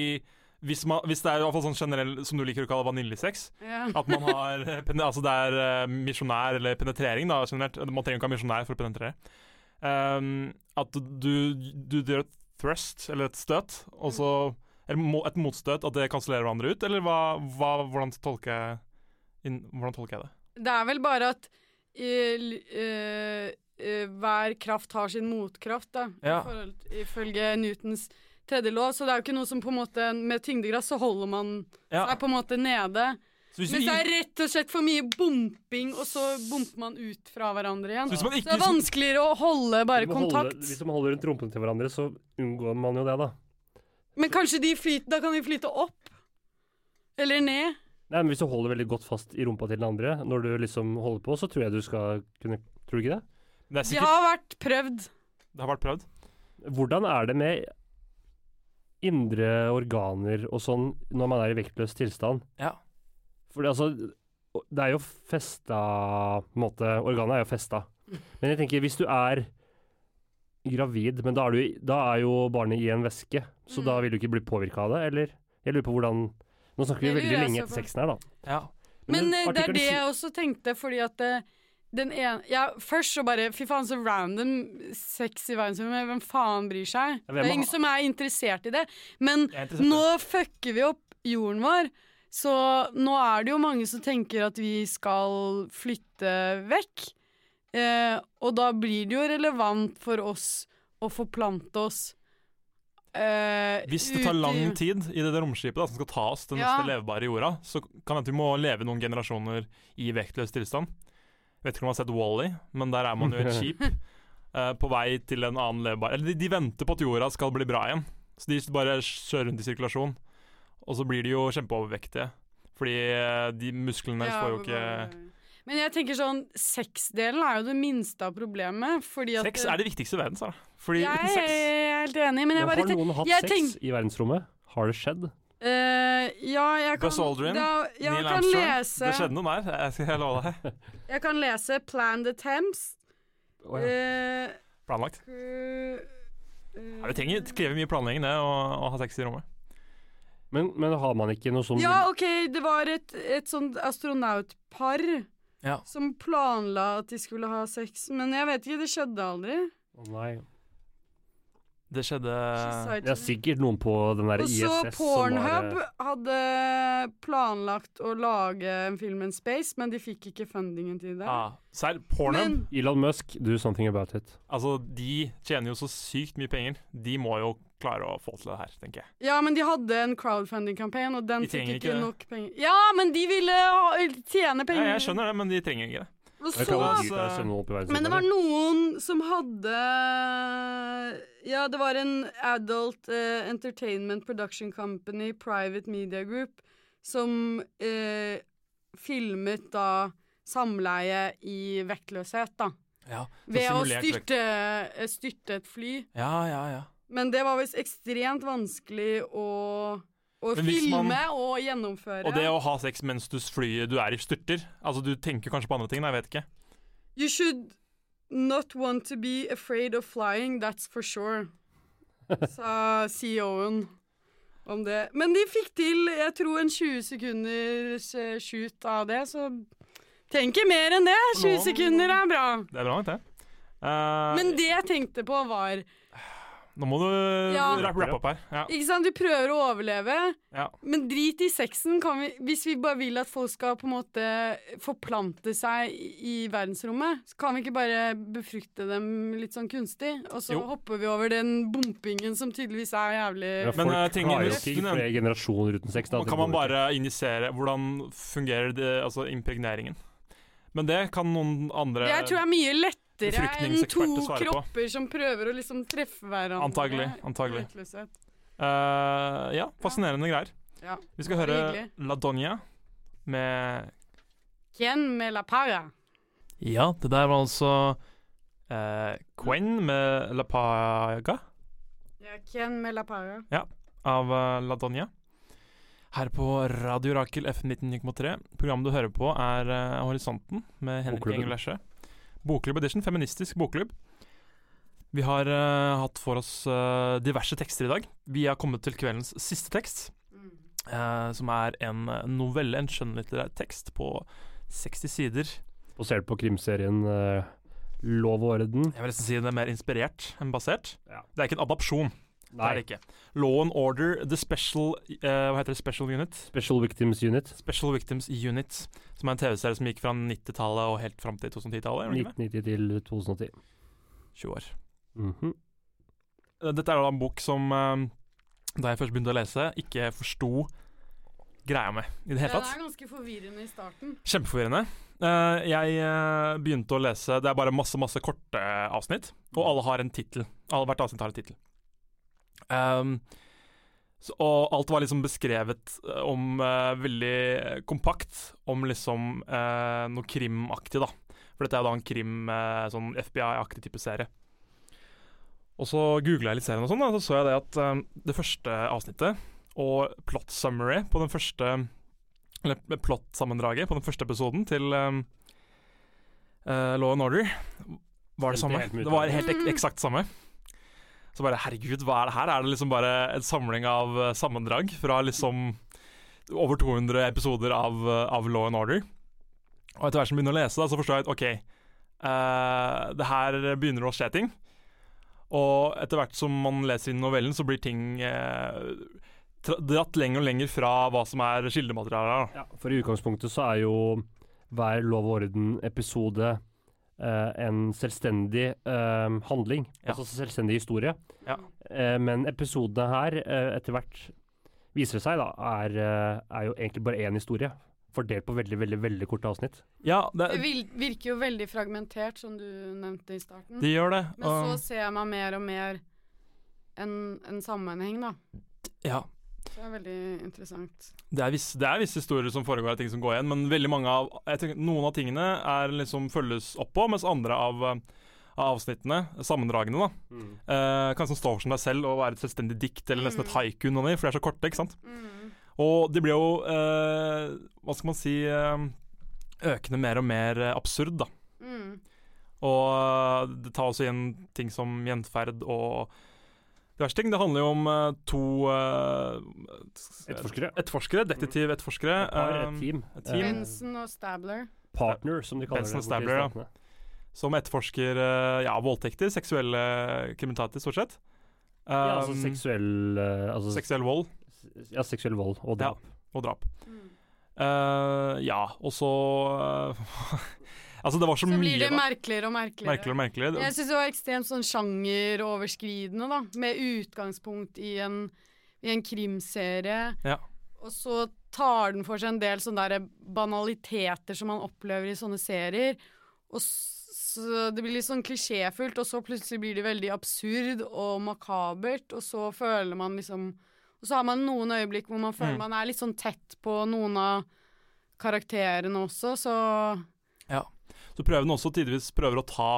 hvis, man, hvis det er i hvert fall sånn generell, som du liker å kalle vaniljesex, Ja. at man har eh, Altså det er uh, misjonær eller penetrering, da, generelt. Man trenger ikke ha misjonær for å penetrere. Um, at du, du gjør et thrust, eller et støt, og så mo- et motstøt, at det kansellerer hverandre ut, eller hva, hva, hvordan, tolker jeg, hvordan tolker jeg det? Det er vel bare at eh, uh, eh, hver kraft har sin motkraft, da. Ja. I forhold, ifølge Newtons tredje lov. Så det er jo ikke noe som på en måte Med tyngdegrad så holder man Ja. seg på en måte nede. Så hvis, Mens det er rett og slett for mye bumping, og så bumper man ut fra hverandre igjen. så hvis man Så det er vanskeligere å holde bare kontakt. Holde, hvis man holder rundt rumpene til hverandre, så unngår man jo det, da. Men kanskje de flyter, da kan de flyte opp. Eller ned. Nei, men Hvis du holder veldig godt fast i rumpa til den andre når du liksom holder på, så tror jeg du skal kunne Tror du ikke det? det, sikkert... De har vært prøvd. det har vært prøvd. Hvordan er det med indre organer og sånn når man er i vektløs tilstand? Ja. For det, altså Det er jo festa på en måte, Organet er jo festa. Men jeg tenker, hvis du er gravid, men da er, du, da er jo barnet i en væske, så Mm. da vil du ikke bli påvirka av det, eller? Jeg lurer på hvordan Nå snakker vi veldig lenge etter sexen her, da. Ja. Men men eh, det er det jeg også tenkte, fordi at eh, den ene ja, Først så bare Fy faen, så random sex i verdensrommet. Hvem faen bryr seg? Ja, det er ingen som er interessert i det. Men nå fucker vi opp jorden vår. Så nå er det jo mange som tenker at vi skal flytte vekk. Eh, og da blir det jo relevant for oss å forplante oss. Eh, Hvis det tar lang tid i det romskipet da, som skal ta oss til Ja. neste levebare jorda, så kan det hende vi må leve noen generasjoner i vektløs tilstand. Jeg vet ikke om du har sett Wally, men der er man jo et skip eh, på vei til en annen levebar Eller de, de venter på at jorda skal bli bra igjen, så de bare kjører rundt i sirkulasjon. Og så blir de jo kjempeovervektige, fordi eh, de musklene Ja, får jo ikke bare- Men jeg tenker sånn Sexdelen er jo det minste av problemet, fordi at Sex er det viktigste i verden, Sara. Fordi Jeg uten sex er helt enig, men jeg bare har noen hatt jeg sex tenk- i verdensrommet? Har det skjedd? Uh, Ja, jeg kan Aldrin, da, Jeg Neil kan Armstrong lese Det skjedde noe der, jeg skal love deg. Jeg kan lese Planned Attempts. Oh, ja. uh, Planlagt. Uh, Ja, det trenger, krever mye planlegging, det, å, å ha sex i rommet. men, men har man ikke noe sånt Ja, OK, det var et, et sånt astronautpar Ja. som planla at de skulle ha sex, men jeg vet ikke, det skjedde aldri. Å, Nei. Det skjedde Det er sikkert noen på den der Og ISS så som var, Pornhub eh, hadde planlagt å lage en film in space, men de fikk ikke fundingen til det. ah, Serr, Pornhub Men Elon Musk, do something about it. Altså, de tjener jo så sykt mye penger. De må jo klare å få til det her, tenker jeg. Ja, men de hadde en crowdfunding-campaign, og den De fikk ikke det. nok penger. Ja, men de ville ha- tjene Ja, penger! jeg skjønner det, men de trenger ikke det. Så Men det var noen som hadde Ja, det var en adult uh, entertainment production company, private media group, som uh, filmet da samleie i vektløshet, da. Ja, Ved å styrte, eh, styrte et fly. Ja, ja, ja. Men det var visst ekstremt vanskelig å, å filme man- og gjennomføre. Og det å ha sex mens du flyr du er i styrter Altså, du tenker kanskje på andre ting, jeg vet ikke. You should not want to be afraid of flying, that's for sure. Sa CEO-en om det. Men de fikk til, jeg tror, en 20 sekunders eh, shoot av det, så tenk mer enn det. 20 sekunder er bra. Det er bra nok, det. Uh, Men det jeg tenkte på, var nå må du Ja. rappe opp her. Ja. Ikke sant, du prøver å overleve, Ja. men drit i sexen. Kan vi, hvis vi bare vil at folk skal på en måte forplante seg i verdensrommet, så kan vi ikke bare befrukte dem litt sånn kunstig? Og så Jo. hopper vi over den bumpingen som tydeligvis er jævlig Ja, Men, folk eh, tingen klarer er- jo ikke flere generasjoner uten sex. Da, kan man bare injisere Hvordan fungerer det, altså impregneringen? Men det kan noen andre Jeg tror det er mye lettere enn to på. kropper som prøver å liksom treffe hverandre. Antagelig, antagelig. Eh, Ja, fascinerende greier. Ja. Vi skal høre hyggelig. La Donia med Quien me la paga? Ja, det der var altså uh, Quen med La Paga Ja, quien me la paga? av uh, La Donia Her på Radio Rakel F19,3. Programmet du hører på, er uh, Horisonten med Henrik. Engel Lesje. Bokklubb Edition, feministisk bokklubb. Vi har uh, hatt for oss uh, diverse tekster i dag. Vi har kommet til kveldens siste tekst, eh, som er en novelle, en skjønnlitterær tekst på 60 sider. Basert på krimserien Lov og orden. Jeg vil nesten si den er mer inspirert enn basert. Ja. Det er ikke en adopsjon. Det er det ikke. Law and Order, The Special uh, Hva heter det? Special Unit? Special Victims Unit. Special Victims Unit, som er en TV-serie som gikk fra 90-tallet og helt fram til 2010-tallet. gjorde den 1990 til 2010. 20 år. Mm -hmm. Dette er da en bok som, uh, da jeg først begynte å lese, ikke forsto greia med i det hele Den Det er ganske forvirrende i starten. Kjempeforvirrende. Uh, jeg uh, begynte å lese Det er bare masse masse korte avsnitt, og alle har en tittel. Hvert avsnitt har en tittel. Um, så, og alt var liksom beskrevet eh, om uh, veldig kompakt om liksom uh, noe krimaktig, da. For dette er jo da en krim, uh, sånn FBI-aktig type serie. Og så googla jeg litt serien, og sånn, da, så så jeg det at um, det første avsnittet og plot summary på den første Eller plot-sammendraget på den første episoden til um, eh, Law and Order var det samme. Det var helt ek eksakt samme. Så bare herregud, hva er det her? Er det liksom bare en samling av eh, sammendrag fra liksom over 200 episoder av, eh, av Law and Order? Og etter hvert som jeg begynner å lese, da, så forstår jeg at OK, uh, det her begynner å skje ting. Og etter hvert som man leser inn novellen, så blir ting uh, dratt lenger og lenger fra hva som er kildematerialet. Ja, for i utgangspunktet så er jo hver Lov og orden-episode en selvstendig eh, handling. Ja. Altså selvstendig historie. Ja. Eh, men episodene her, eh, etter hvert, viser det seg da, er, eh, er jo egentlig bare én historie. Fordelt på veldig, veldig veldig korte avsnitt. Ja, det, Det virker jo veldig fragmentert, som du nevnte i starten. de gjør det. Men så ser ser man mer og mer en, en sammenheng, da. ja, det er veldig interessant. det er, visse, det er visse historier som foregår, av ting som går igjen, men veldig mange av jeg tenker, Noen av tingene er liksom følges opp på, mens andre av, av avsnittene, sammendragene, da, eh, kan liksom stå for som deg selv og være et selvstendig dikt eller nesten et Mm. haiku, noe, for de er så korte, ikke sant? Mm. Og de blir jo, eh, hva skal man si, eh, økende mer og mer absurd, da. Mm. Og eh, det tar også igjen ting som gjenferd og diverse ting. Det handler jo om eh, to uh, Etterforskere. Etterforskere, detektiv-etterforskere. Et eh, et team. et team. Benson og Stabler. partner, som de kaller Benson det. Stabler, ja. Som etterforsker ja, voldtekter, seksuelle kriminaliteter, stort sett. Ja, altså Um, seksuell altså, seksuell vold Ja, seksuell vold og drap. og drap. Mm. Uh, ja, og så eh, Altså, det var så, Så blir det mye, merkeligere og merkeligere. merkeligere og merkeligere. Jeg syns det var ekstremt sånn sjangeroverskridende, da. Med utgangspunkt i en, i en krimserie. Ja. Og så tar den for seg en del sånne der banaliteter som man opplever i sånne serier. Og så det blir litt sånn klisjéfullt, og så plutselig blir det veldig absurd og makabert, og så føler man liksom Og så har man noen øyeblikk hvor man føler Mm. man er litt sånn tett på noen av karakterene også, så Så prøver den også tidvis prøver å ta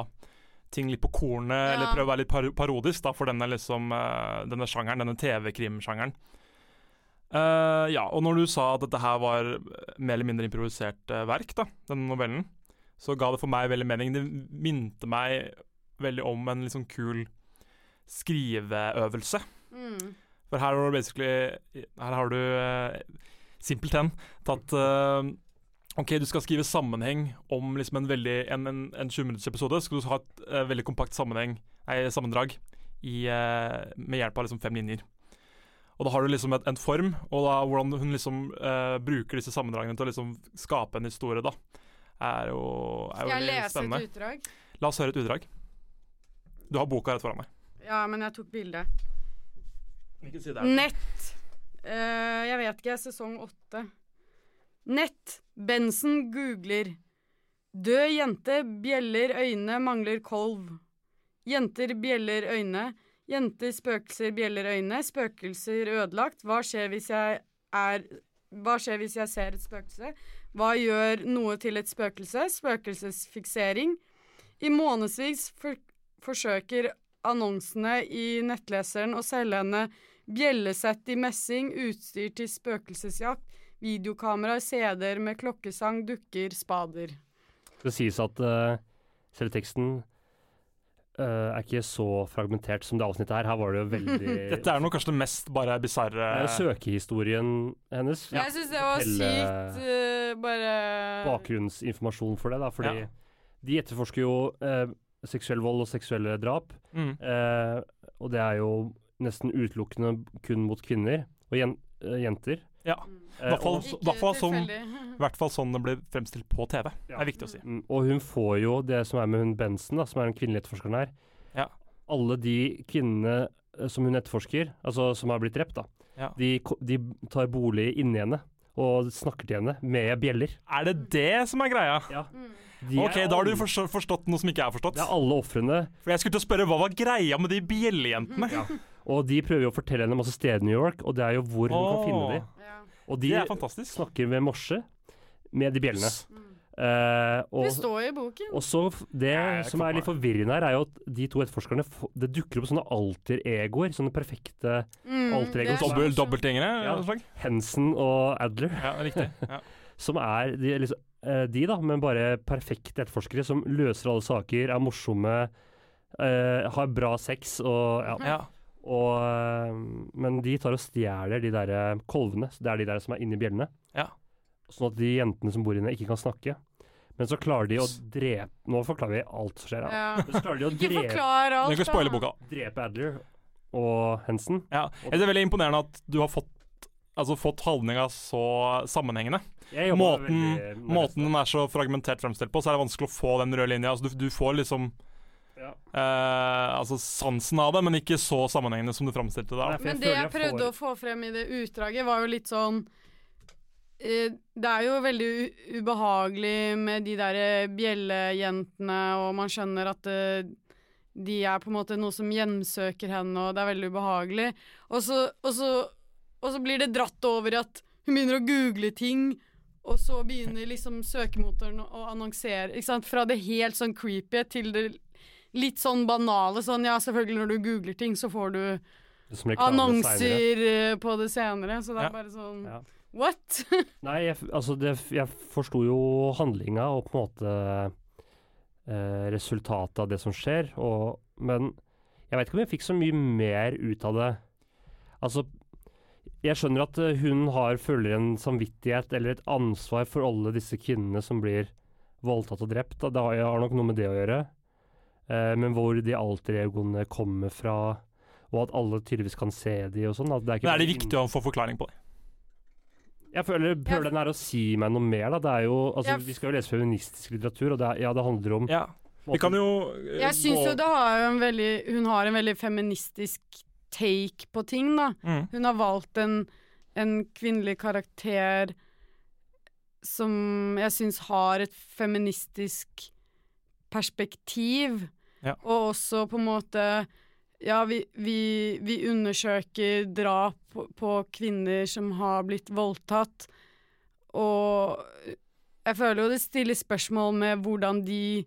ting litt på kornet, Ja. eller prøver å være litt par parodisk da, for denne, liksom, eh, denne sjangeren, denne TV-krimsjangeren. Uh, ja, og når du sa at dette her var mer eller mindre improvisert uh, verk, da, denne novellen, så ga det for meg veldig mening. Det minte meg veldig om en sånn kul skriveøvelse. mm. For her har du basically Her har du uh, simpelthen tatt eh, OK, du skal skrive sammenheng om liksom en veldig En, en, en 20 minutters episode. Skal du ha et uh, veldig kompakt sammenheng Nei, sammendrag i, uh, med hjelp av liksom fem linjer. Og da har du liksom et, en form, og da hvordan hun liksom uh, bruker disse sammendragene til å liksom skape en historie, da, er jo, er jo Skal jeg lese spennende. et utdrag? La oss høre et utdrag. Du har boka rett foran meg. Ja, men jeg tok bilde. Nett. Jeg vet ikke, sesong åtte. Nett. Bensen googler. Død jente bjeller øyne, mangler kolv. Jenter bjeller øyne. Jenter spøkelser bjeller øyne. Spøkelser ødelagt. Hva skjer hvis jeg er Hva skjer hvis jeg ser et spøkelse? Hva gjør noe til et spøkelse? Spøkelsesfiksering. I månedsvis for forsøker annonsene i nettleseren å selge henne bjellesett i messing, utstyr til spøkelsesjakt, videokameraer, CD-er med klokkesang, dukker, spader. Det sies at uh, selve teksten uh, er ikke så fragmentert som det avsnittet her. Her var det jo veldig Dette er nok kanskje det mest bare bisarre søkehistorien hennes. Jeg syns det var sykt uh, bare Bakgrunnsinformasjon for det, da. Fordi Ja. de etterforsker jo eh, seksuell vold og seksuelle drap. Mm. Eh, og det er jo nesten utelukkende kun mot kvinner og jen eh, jenter. Ja. Eh, hvert fall- hvert fall. I hvert fall sånn det blir fremstilt på TV. Det Ja. er viktig å si. mm, og hun får jo det som er med hun Benson, da, som er den kvinnelige etterforskeren her. Ja. Alle de kvinnene eh, som hun etterforsker, altså som har blitt drept, da, Ja. de, de tar bolig inni henne og snakker til henne med bjeller. Er det det som er greia? Mm. De er ok, da har du forstått noe som ikke jeg har forstått. Det er alle ofrene, For jeg skulle til å spørre hva var greia med de bjellejentene? og de prøver jo å fortelle henne masse steder i New York, og det er jo hvor hun kan finne dem. Ja. Og de er snakker med morse med de bjellene. Mm. Eh, og, Det står i boken. og så Det Nei, som er litt forvirrende her, er jo at de to etterforskerne Det dukker opp sånne alter-egoer. Sånne perfekte Mm, alter-egoer. er Dobbel, dobbeltgjengere? Ja. Hensen og Adler. Ja, riktig. Ja. Som er de, er liksom, de, da, men bare perfekte etterforskere som løser alle saker, er morsomme, eh, har bra sex og ja. Ja. Og, eh, men de tar og stjeler de der eh, kolvene. Så det er de der som er inni bjellene. Ja. Sånn at de jentene som bor inne, ikke kan snakke. Men så klarer de å drepe Nå forklarer vi alt som skjer. Ja. Ja. Men så klarer de å drepe, alt, drepe Adler og Hensen. Ja. Det er veldig imponerende at du har fått Altså fått handlinga så sammenhengende. Måten, veldig måten den er så fragmentert fremstilt på, så er det vanskelig å få den røde linja. Altså, du, du får liksom Ja. eh, Altså sansen av det, men ikke så sammenhengende som du framstilte det. Men det jeg prøvde å få frem i det utdraget, var jo litt sånn eh, Det er jo veldig u ubehagelig med de der eh, bjellejentene, og man skjønner at eh, de er på en måte noe som hjemsøker henne, og det er veldig ubehagelig. Og så, og så, og så blir det dratt over i at hun begynner å google ting, og så begynner liksom søkemotoren å annonsere. Ikke sant? Fra det helt sånn creepy til det litt sånn banale. Sånn ja, selvfølgelig når du googler ting, så får du som senere. annonser eh, på det senere, så det er Ja. bare sånn Ja. What? Nei, jeg, altså det, jeg forsto jo handlinga og på en måte eh, resultatet av det som skjer, og, men jeg vet ikke om jeg fikk så mye mer ut av det. Altså, jeg skjønner at eh, hun har, føler en samvittighet eller et ansvar for alle disse kvinnene som blir voldtatt og drept. Det har, har nok noe med det å gjøre. Eh, men hvor de alter egoene kommer fra, og at alle tydeligvis kan se de og sånn. det er Men er det viktig å få forklaring på det? Jeg føler prøver den her å si meg noe mer, da. Det er jo, altså, Ja. Vi skal jo lese feministisk litteratur, og det, er, ja, det handler om Ja. Vi kan jo eh, Jeg syns jo det har en veldig Hun har en veldig feministisk take på ting, da. mm. Hun har valgt en, en kvinnelig karakter som jeg syns har et feministisk perspektiv. Ja. Og også på en måte Ja, vi, vi, vi undersøker drap på, på kvinner som har blitt voldtatt. Og jeg føler jo det stiller spørsmål med hvordan de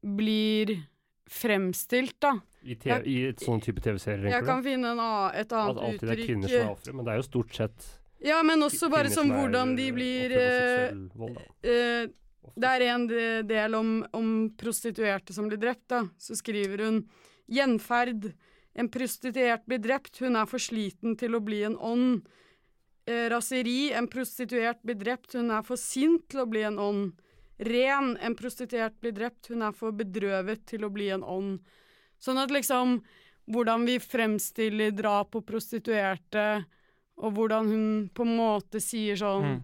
blir fremstilt, da. I, TV, i et sånn type TV-serier, Jeg kan finne en, annet uttrykk. At alltid det er kvinner som er ofre, men det er jo stort sett Ja, men også bare som hvordan de blir eh, vold, eh, Det er en del om, om prostituerte som blir drept, da. Så skriver hun Gjenferd. En prostituert blir drept, hun er for sliten til å bli en ånd. Eh, raseri. En prostituert blir drept, hun er for sint til å bli en ånd. Ren. En prostituert blir drept, hun er for bedrøvet til å bli en ånd. Sånn at liksom Hvordan vi fremstiller drap på prostituerte, og hvordan hun på en måte sier sånn Mm.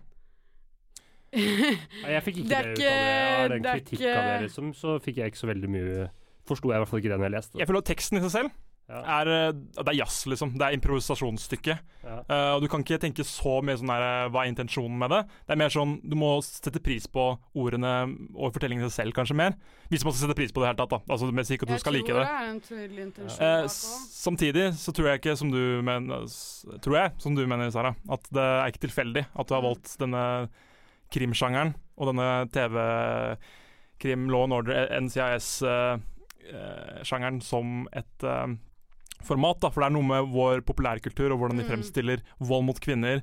Jeg fikk ikke Det det, er ut av det. ikke- Av den det er ikke- av det, liksom, så fikk jeg ikke så veldig mye Forsto jeg i hvert fall ikke det når jeg leste Jeg det. føler at teksten i seg selv Ja. er, eh, det er jazz, liksom. Det er improvisasjonsstykke. Ja. Uh, og du kan ikke tenke så mye sånn der eh, Hva er intensjonen med det? Det er mer sånn Du må sette pris på ordene og fortellingen i seg selv, kanskje mer. Hvis man skal sette pris på det i det hele tatt, da. Altså, sier ikke at du Jeg skal like tror det. det er en tydelig intensjon ja. uh, samtidig så tror jeg ikke, som du mener Tror jeg, som du mener, Sara, at det er ikke tilfeldig at du har Mm. valgt denne krimsjangeren og denne TV-krim Law and Order, NCIS-sjangeren, som et format. da, For det er noe med vår populærkultur og hvordan de Mm. fremstiller vold mot kvinner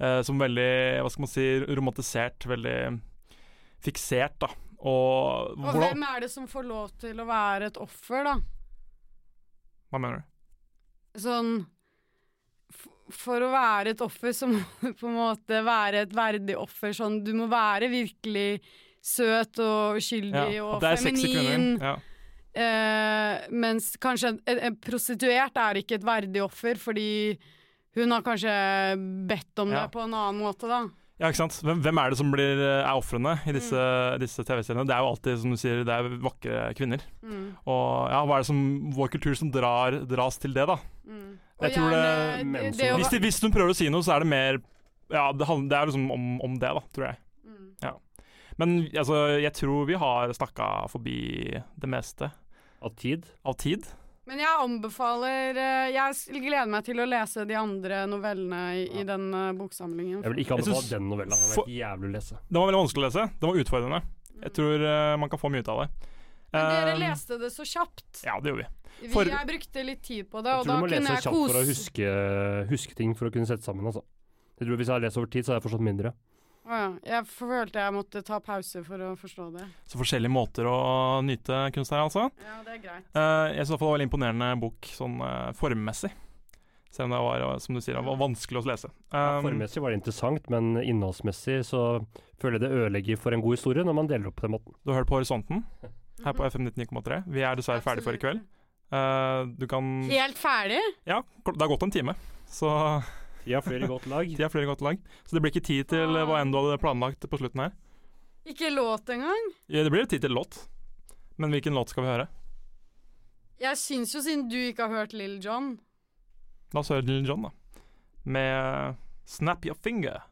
eh, som veldig hva skal man si, romantisert, veldig fiksert. da. Og, Og hvordan hvem er det som får lov til å være et offer, da? Hva mener du? Sånn For å være et offer, så må du på en måte være et verdig offer. Sånn, du må være virkelig søt og uskyldig Ja, og feminin. Ja. Eh, mens kanskje en, en, prostituert er ikke et verdig offer, fordi hun har kanskje bedt om Ja. det på en annen måte, da. Ja, ikke sant? Hvem, hvem er det som blir, eh, er ofrene i disse, Mm. disse TV-seriene? Det er jo alltid, som du sier, det er vakre kvinner. Mm. Og ja, hva er det som vår kultur som drar, dras til det, da? Mm. Jeg tror gjerne- det- det, det Hvis, de, hvis du prøver å si noe, så er det mer Ja, det, handler, det er liksom om, om det, da, tror jeg. Mm. Men altså, jeg tror vi har snakka forbi det meste Av tid. av tid. Men jeg anbefaler eh, Jeg gleder meg til å lese de andre novellene i, i den eh, boksamlingen. Jeg vil ikke anbefale synes- den novella. Den var jævlig å lese. Den var veldig vanskelig å lese. Den var utfordrende. Jeg tror uh, man kan få mye ut av det. Men dere leste det så kjapt. Ja, det gjorde vi. Vi, For- jeg brukte litt tid på det, og da kunne Jeg kose Jeg tror du må lese kjapt for å huske, huske ting for å kunne sette sammen. Altså. Jeg tror Hvis jeg har lest over tid, så har jeg forstått mindre. Å ja. Jeg følte jeg måtte ta pause for å forstå det. Så forskjellige måter å nyte kunst her, altså. Ja, det er greit. Uh, jeg synes i hvert fall det var en veldig imponerende bok sånn uh, formmessig. Selv om det var, eh, som du sier, det var vanskelig å lese. Ja, Um, Formmessig var det interessant, men innholdsmessig så føler jeg det ødelegger for en god historie når man deler opp på den måten. du har hørt på Horisonten her på FM 99,3. Vi er dessverre ferdig for i kveld. Uh, du kan Helt ferdig? Ja, det har gått en time. Så Tida har flere godt lag. de har flere godt lag. Så det blir ikke tid til eh, hva enn du hadde planlagt på slutten her. Ikke låt engang? Ja, det blir tid til låt. Men hvilken låt skal vi høre? Jeg syns jo, siden du ikke har hørt Lill John La oss høre Lil John, da. Med Snap Your Finger.